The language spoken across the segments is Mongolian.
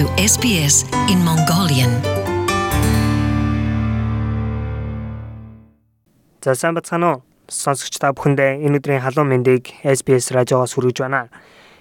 to SBS in Mongolian. За сайн бацхан уу? Сонсогч та бүхэндээ энэ өдрийн халуун мэндийг SBS радиогоос хүргэж байна.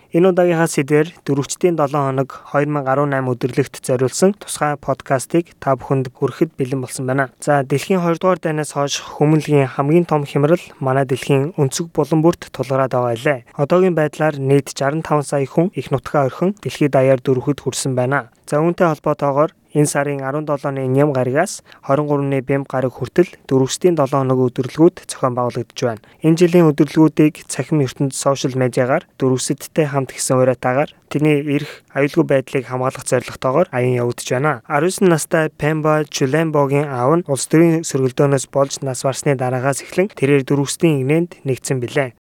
Энэ удаагийнхаа сэдвэр дөрөвчдийн 7 хоног 2018 өдөрлөгт зориулсан тусгай подкастыг та бүхэнд хүрэхэд бэлэн болсон байна. За дэлхийн 2 дугаар дайнаас хойш хүмүүнлэгийн хамгийн том хямрал манай дэлхийн өнцөг булан бүрт тулгараад байгаа илээ. Одоогийн байдлаар нийт 65 сая хүн их нутгаа орхин дэлхийд даяар дөрвөхөд хүрсэн байна. За үүнтэй холбоотойгоор энэ сарын 17-ны ням гарагаас 23-ны бэм гараг хүртэл дөрөвсдийн 7 хоног өдөрлгүүд зохион байгуулагдж байна. Энэ жилийн өдөрлгүүдийг цахим ертөнд сошиал медиагаар дөрөвсөдтэй хамт гисэн уриатаагаар тэрний эрх аюулгүй байдлыг хамгаалах зорилготойгоор аян явагдаж байна. 19 настай Пемба Чулембогийн аав нь улс төрийн сөргөлдөөнөөс болж нас барсны дараагаас эхлэн тэрээр дөрөвсдийн игнэнд нэгдсэн билээ.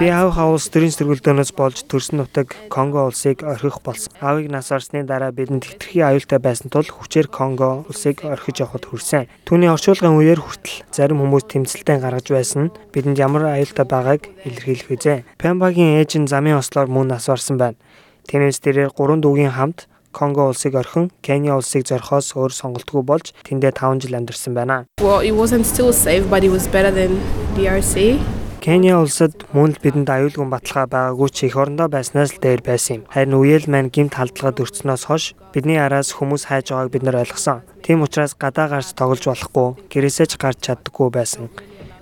Би аав хаа улс төрийн сөргөлдөөнөөс болж төрсөн нутаг Конго улсыг орхих болсон. Аавыг нас барсны дараа бидэнд хэтэрхий аюултай байсан тул хүчээр Конго улсыг орхиж явахд хүрсэн. Түүний орчуулгын үеэр хүртэл зарим хүмүүс тэмцэлтэй гаргаж байсан нь бидэнд ямар аюултай байгааг илэрхийлэх үзээ. Пембагийн ээж нь замын ослоор мөн нас барсан байна. Тиймээс тэрээр гурван дүүгийн хамт Конго улсыг орхин Кения улсыг зорхоос өөр сонголтгүй болж тэндээ 5 жил амьдарсан байна. Well, it wasn't still safe, but it was better than DRC. Кения улсад мөн л бидэнд аюулгүй баталгаа байгаагүй ч их орондоо байснаас л дээр байсан юм. Харин үеэл маань гимт халдлагад өртснөөс хойш бидний араас хүмүүс хайж байгааг бид нар ойлгосон. Тийм учраас гадаа гарч тоглож болохгүй, гэрээсээ ч гарч чаддаггүй байсан.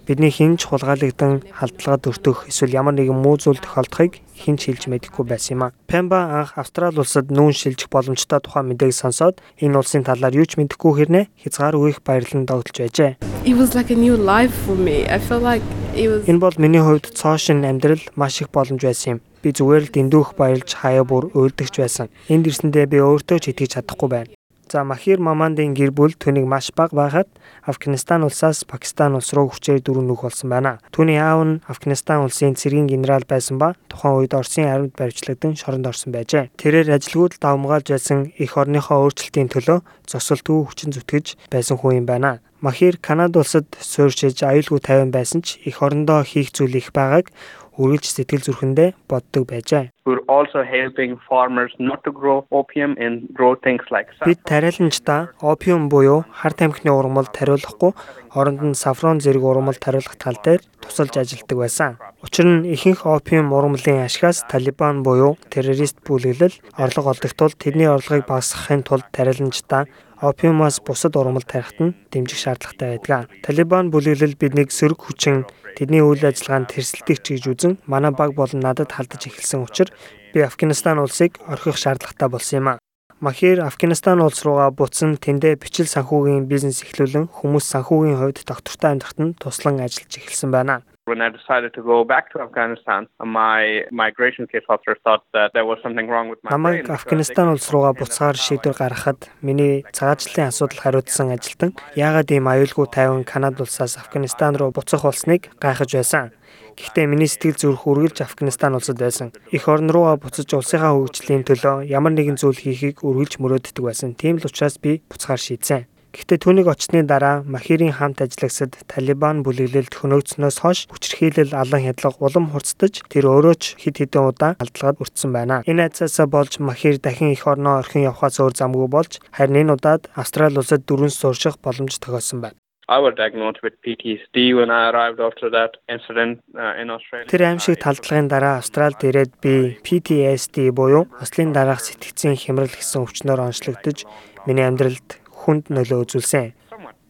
Бидний хинч хулгайлагдсан халдлагад өртөх эсвэл ямар нэгэн муу зүйл тохиолдохыг хинч хэлж мэдэхгүй байсан юм а. Пемба анх Австрали улсад нүүн шилжих боломжтой тухайн мэдээг сонсоод энэ улсын талаар юу ч мэдэхгүй хэрнээ хязгаар үеих баярлан догдолж байжээ. It was like a new life for me. I felt like it was Энэ бол миний хувьд цоошин амьдрал маш их боломж байсан юм. Би зүгээр л дэндүүх баярлж хаяа бүр уйлдагч байсан. Энд ирсэндээ би өөртөө ч итгэж чадахгүй байна. За Махир Мамандын гэр бүл түүнийг маш бага байхад Афганистан улсаас Пакистан улс руу хүчээр дөрөв нөх болсон байна. Түүний аав нь Афганистан улсын цэргийн генерал байсан ба тухайн үед Оросын армид баривчлагдсан шоронд орсон байжээ. Тэрээр ажилгүйд давмгаалж байсан их орныхоо өөрчлөлтийн төлөө зосолтгүй хүчин зүтгэж байсан хүн юм байна. Махир Канада улсад суурьшиж аюулгүй тайван байсан ч их орондоо хийх зүйл их байгааг үргэлж сэтгэл зүрхэндээ боддог байжээ. We're also helping farmers not to grow opium and grow things like saffron. Бид тариаланчдаа опиум буюу хар тамхины ургамал тариулахгүй оронд нь сафрон зэрэг ургамал тариулах тал дээр тусалж ажилладаг байсан. Учир нь ихэнх опиум ургамлын ашигаас Талибан буюу террорист бүлэглэл орлого олдох тул тэдний орлогыг багасгахын тулд тариаланчдаа опиумаас бусад ургамал тарихт нь дэмжих шаардлагатай байдаг. Талибан бүлэглэл биднийг сөрөг хүчин тэдний үйл ажиллагаанд тэрсэлдэг ч гэж үзэн манай баг болон надад халдаж эхэлсэн учраас би Афганистан улсыг орхих шаардлагатай болсон юм а. Махир Афганистан улс руугаа буцсан тэндээ бичил санхүүгийн бизнес эхлүүлэн хүмүүс санхүүгийн хувьд доктортой амьдрахад нь туслан ажиллаж эхэлсэн байна. When I decided to go back to Afghanistan, my migration case officer thought that there was something wrong with my brain. Афганистан улс руугаа буцаагаар шийдвэр гаргахад миний цагаачлалын асуудал хариуцсан ажилтан яагаад ийм аюулгүй тайван Канада улсаас Афганистан руу буцах болсныг гайхаж байсан. Гэхдээ миний сэтгэл зүрх үргэлж Афганистан улсад байсан. Их орн руугаа буцаж улсынхаа хөгжлийн төлөө ямар нэгэн зүйл хийхийг үргэлж мөрөөддөг байсан. Тийм л учраас би буцахаар шийдсэн. Гэхдээ түүнийг очсны дараа Махирийн хамт ажиллагсад Талибан бүлэглэлд хөнөөгдснөөс хойш хүчирхийлэл алан хядлага улам хурцдаж тэр өөрөө ч хэд хэдэн удаа алдлагад өртсөн байна. Энэ айцаасаа болж Махир дахин их орноо орхин явхаас өөр замгүй болж харин энэ удаад Австрали улсад дөрвөн суурших боломж тохиолсон байна. I was diagnosed with PTSD when I arrived after that incident uh, in Australia. Тэр аимшиг талдлагын дараа Австралид ирээд би PTSD буюу ослын дараах сэтгцийн хямрал гэсэн өвчнөөр онцлогдож миний амьдралд хүнд нөлөө үзүүлсэн.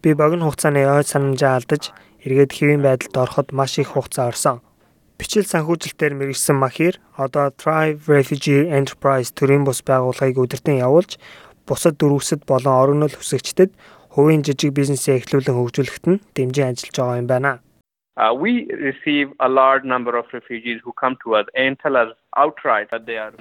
Би богино хугацааны ой санамжаа алдаж эргээд хэвийн байдалд ороход маш их хугацаа орсон. Бичил санхүүжилтээр мэрэгсэн Махир одоо Thrive Refugee Enterprise төрийн бус байгууллагыг удирдан явуулж бусад дөрвөсөд болон орогнол хүсэгчдэд хувийн жижиг бизнесээ эхлүүлэн хөгжүүлэхэд нь дэмжин ажиллаж байгаа юм байна. Uh, we receive a large number of refugees who come to us and tell us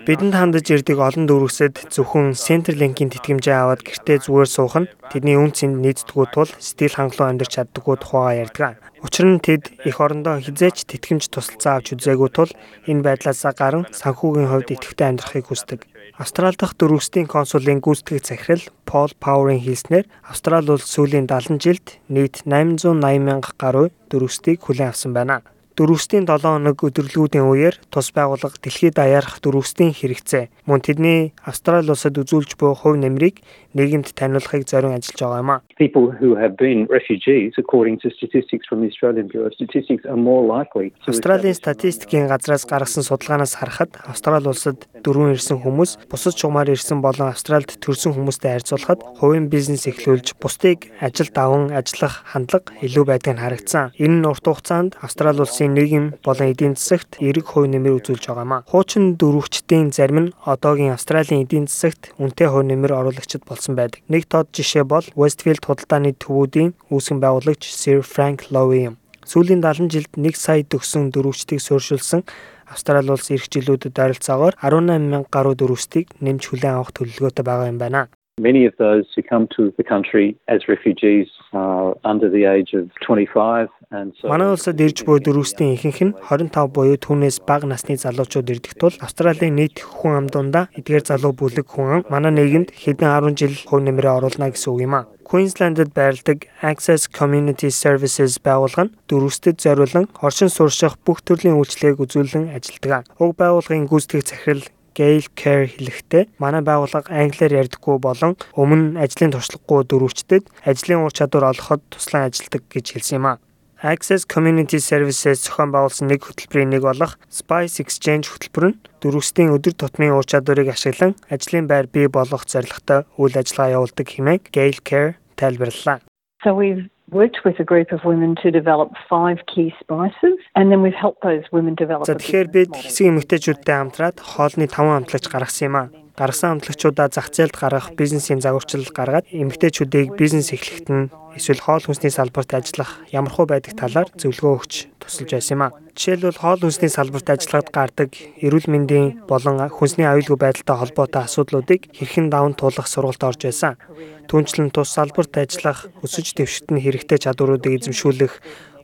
Бидэнд хандаж ирдэг олон дүүргсэд зөвхөн Centerlink-ийн тэтгэмжээ аваад гэртээ зүгээр суух нь тэдний үн цэнд нийцдэггүй тул сэтгэл хангалуун амьдарч чаддаггүй тухайгаа ярьдаг. Учир нь тэд их орондоо хизээч тэтгэмж тусалцаа авч үзээгүй тул энэ байдлаасаа гарan санхүүгийн хувьд идэвхтэй амьдрахыг хүсдэг. Австрали дахь дөрвөсдийн консулын гүйцэтгэх захирал Пол Пауэрын хэлснээр Австрали улс сүүлийн 70 жилд нийт 880 мянга гаруй дөрвөсдийг хүлээн авсан байна. Дөрвөстийн 7 хоног өдөрлгүүдийн үеэр тус байгууллага дэлхийд даяарх дөрвөстийн хэрэгцээ мөн тэдний Австрали улсад үзүүлж буй хувь нэмрийг нийгэмд таниулахыг зорин ажиллаж байгаа юм а. People who have been refugees according to statistics from the Australian Bureau of Statistics are more likely to Австралийн статистикийн газраас гаргасан судалгаанаас харахад Австрали улсад дөрвөн ирсэн хүмүүс бусад чугмаар ирсэн болон Австральд төрсэн хүмүүстэй харьцуулахад хувийн бизнес эхлүүлж бусдыг ажилд аван ажиллах хандлага илүү байдгийг харагдсан. Энэ нь урт хугацаанд Австрали улсын нийгэм болон эдийн засагт эрэг хувь нэмэр үзүүлж байгаа юм а. Хуучин дөрвөгчдийн зарим нь одоогийн Австралийн эдийн засагт үнэтэй хувь нэмэр оруулагчид болсон байдаг. Нэг тод жишээ бол Westfield худалдааны төвүүдийн үүсгэн байгуулагч Sir Frank Lowy юм. Сүүлийн 70 жилд 1 сая төгсөн дөрвөгчдийг суурьшуулсан Австрали улс эх жилүүдэд ойролцоогоор 18 мянга гаруй дөрвөстийг нэмж хүлээн авах төлөвлөгөөтэй байгаа юм байна. Many of those who come to the country as refugees are under the age of 25 and so Манай улсад ирж буй дөрвөстийн ихэнх нь 25 буюу түүнээс бага насны залуучууд ирдэг тул Австралийн нийт хүн ам дундаа эдгээр залуу бүлэг хүн ам манай нийгэмд хэдэн 10 жил хувь нэмрээ оруулна гэсэн үг юм а. Queensland-д байрладаг Access Community Services байгууллага нь дөрвөсtöд зориулан оршин сурших бүх төрлийн үйлчлэгийг үзүүлэн ажилладаг. Уг байгууллагын гүйцэтгэх захирал Gail Care хэлэхдээ манай байгууллага англиар ярьдаггүй болон өмнө ажлын туршлагагүй дөрвөгчдөд ажлын ур чадвар олоход туслан ажилладаг гэж хэлсэн юм а. Access Community Services зохион байгуулсан нэг хөтөлбөрийн нэг болох Spice Exchange хөтөлбөр нь дөрвөстийн өдөр тутмын ур чадварыг ашиглан ажлын байр бий болгох зорилготой үйл ажиллагаа явуулдаг хэмээн Gail Care тайлбарллаа. So we've worked with a group of women to develop five key spices and then we've helped those women develop тэгэхээр бид хэсэг эмэгтэйчүүдтэй хамтраад хоолны 5 амтлагч гаргасан юм а. Гаргасан амтлагчудаа зах зээлд гаргах бизнесийн загварчил гаргаад эмэгтэйчүүдийг бизнес эхлэхэд нь эсвэл хоол хүнсний салбарт ажиллах ямархуу байдаг талаар зөвлөгөө өгч тусалж байсан юм а. Жишээлбэл хоол хүнсний салбарт ажиллахад гардаг эрүүл мэндийн болон хүнсний аюулгүй байдалтай холбоотой асуудлуудыг хэрхэн даван туулах сургалт орж байсан. Түүнчлэн тус салбарт ажиллах өсөж дэвшигтэн хэрэгтэй чадваруудыг эзэмшүүлэх,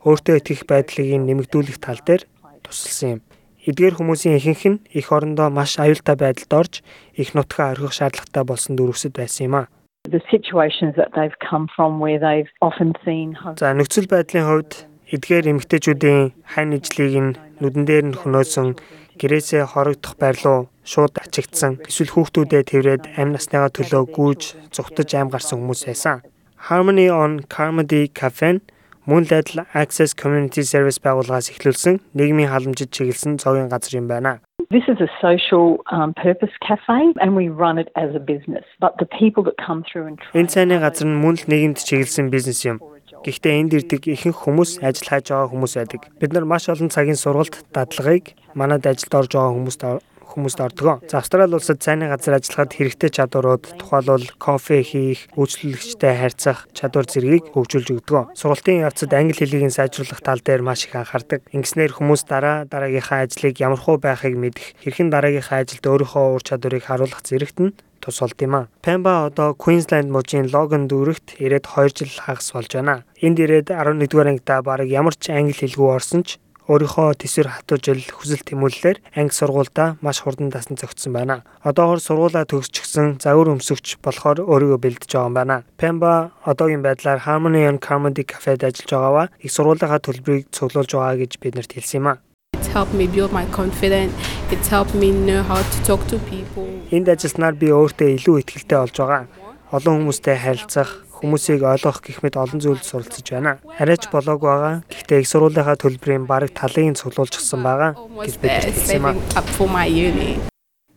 өөртөө итгэх байдлыг нэмэгдүүлэх тал дээр тусалсан юм. Эдгээр хүмүүсийн ихэнх нь эх орондоо маш аюултай байдалд орж их нутгаа орхих шаардлагатай болсон дөрвөсөд байсан юм а. За нөхцөл байдлын хувьд эдгээр эмэгтэйчүүдийн хань ижлийг нь нүдэн дээр нь хөнөөсөн гэрээсээ хорогдох байрлуу шууд ачигдсан эсвэл хүүхдүүдэд тэрвэд амь насныгаа төлөө гүйж зүгтж аим гарсан хүмүүс байсан. Harmony on Carmody Cafe нь мөн л адил Access Community Service байгууллагаас эхлүүлсэн нийгмийн халамжид чиглэсэн цогийн газар юм байна. This is a social um, purpose cafe and we run it as a business. But the people that come through and Энэ цайны газар нь мөн л нийгэмд чиглэсэн бизнес юм. Гэхдээ энд ирдэг ихэнх хүмүүс ажил хайж байгаа хүмүүс байдаг. Бид нар маш олон цагийн сургалт дадлагыг манад ажилд орж байгаа хүмүүст хүмүүст ордог. За Австрали улсад цайны газар ажиллахад хэрэгтэй чадварууд тухайлбал кофе хийх, үйлчлүүлэгчтэй харьцах чадвар зэргийг хөгжүүлж өгдөг. Сургалтын явцад англи хэлийг сайжруулах тал дээр маш их анхаардаг. Ингэснээр хүмүүс дараа дараагийнхаа ажлыг ямар хуу байхыг мэдэх, хэрхэн дараагийнхаа ажилд өөрийнхөө ур чадварыг харуулах зэрэгт нь тус болд юм а. Пемба одоо Queensland мужийн Logan дүүрэгт ирээд 2 жил хагас болж байна. Энд ирээд 11-р ангидаа бараг ямар ч англи хэлгүй орсон ч өөрийнхөө төсвөр хатуужил хүсэл тэмүүллээр анги сургуультай маш хурдан дасан зөгцсөн байна. Одоогор сургуулаа төгсчихсэн загвар өмсөгч болохоор өөрийгөө бэлдэж байгаа юм байна. Pemba одоогийн байдлаар Harmony on Comedy Cafe-д ажиллаж байгаагаа их сургуулийнхаа төлбөрийг цуглуулж байгаа гэж биднэрт хэлсэн юм а. It's helped me build my confidence. It's helped me know how to talk to people. Энд ажилласнаар би өөртөө илүү ихтэй болж байгаа. Олон хүмүүстэй харилцах, хүмүүсийг ойлгох гэх мэт олон зүйлд суралцж байна. Арайч болоог байгаа. Гэхдээ их сургуулийнхаа төлбөрийн бараг талыг цуглуулчихсан байгаа гэж бид хэлсэн юм а. saving up for my uni.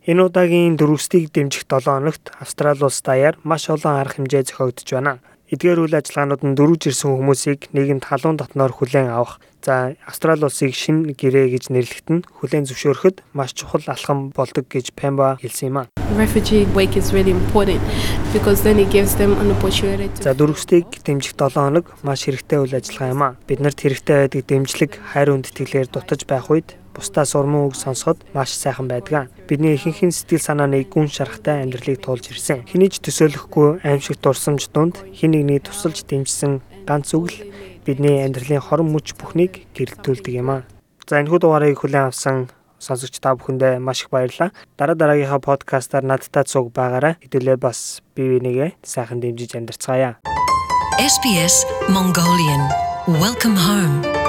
Энэ удаагийн дөрвөстийг дэмжих 7 хоногт Австрали улс даяар маш олон арга хэмжээ зохиогдож байна. Эдгээр үйл ажиллагаанууд нь дөрвж ирсэн хүмүүсийг нийгэмд халуун дотноор хүлээн авах. За Австрали улсыг шинэ гэрээ гэж нэрлэхэд нь хүлээн зөвшөөрөхөд маш чухал алхам болдог гэж Пемба хэлсэн юм а. Refugee week is really important because then it gives them an opportunity За дөрвөстийг дэмжих 7 хоног маш хэрэгтэй үйл ажиллагаа юм а. Биднэрт хэрэгтэй байдаг дэмжлэг хайр үндтгэлээр дутаж байх үед бусдаа сурмын үг сонсоход маш сайхан байдаг. Бидний ихэнх нь сэтгэл санааны гүн шарахтай амьдралыг туулж ирсэн. Хэний ч төсөөлөхгүй аимшиг дурсамж дунд хин нэгний тусалж дэмжсэн ганц үг л бидний амьдралын хорон мөч бүхнийг гэрэлтүүлдэг юм а. За энэхүү дугаарыг хүлээн авсан сонсогч та бүхэндээ маш их баярлалаа. Дараа дараагийнхаа подкастаар надтай цуг байгаарай. Хэдүүлээ бас бие бинийгээ сайхан дэмжиж амьдрцгаая. SBS Mongolian Welcome home.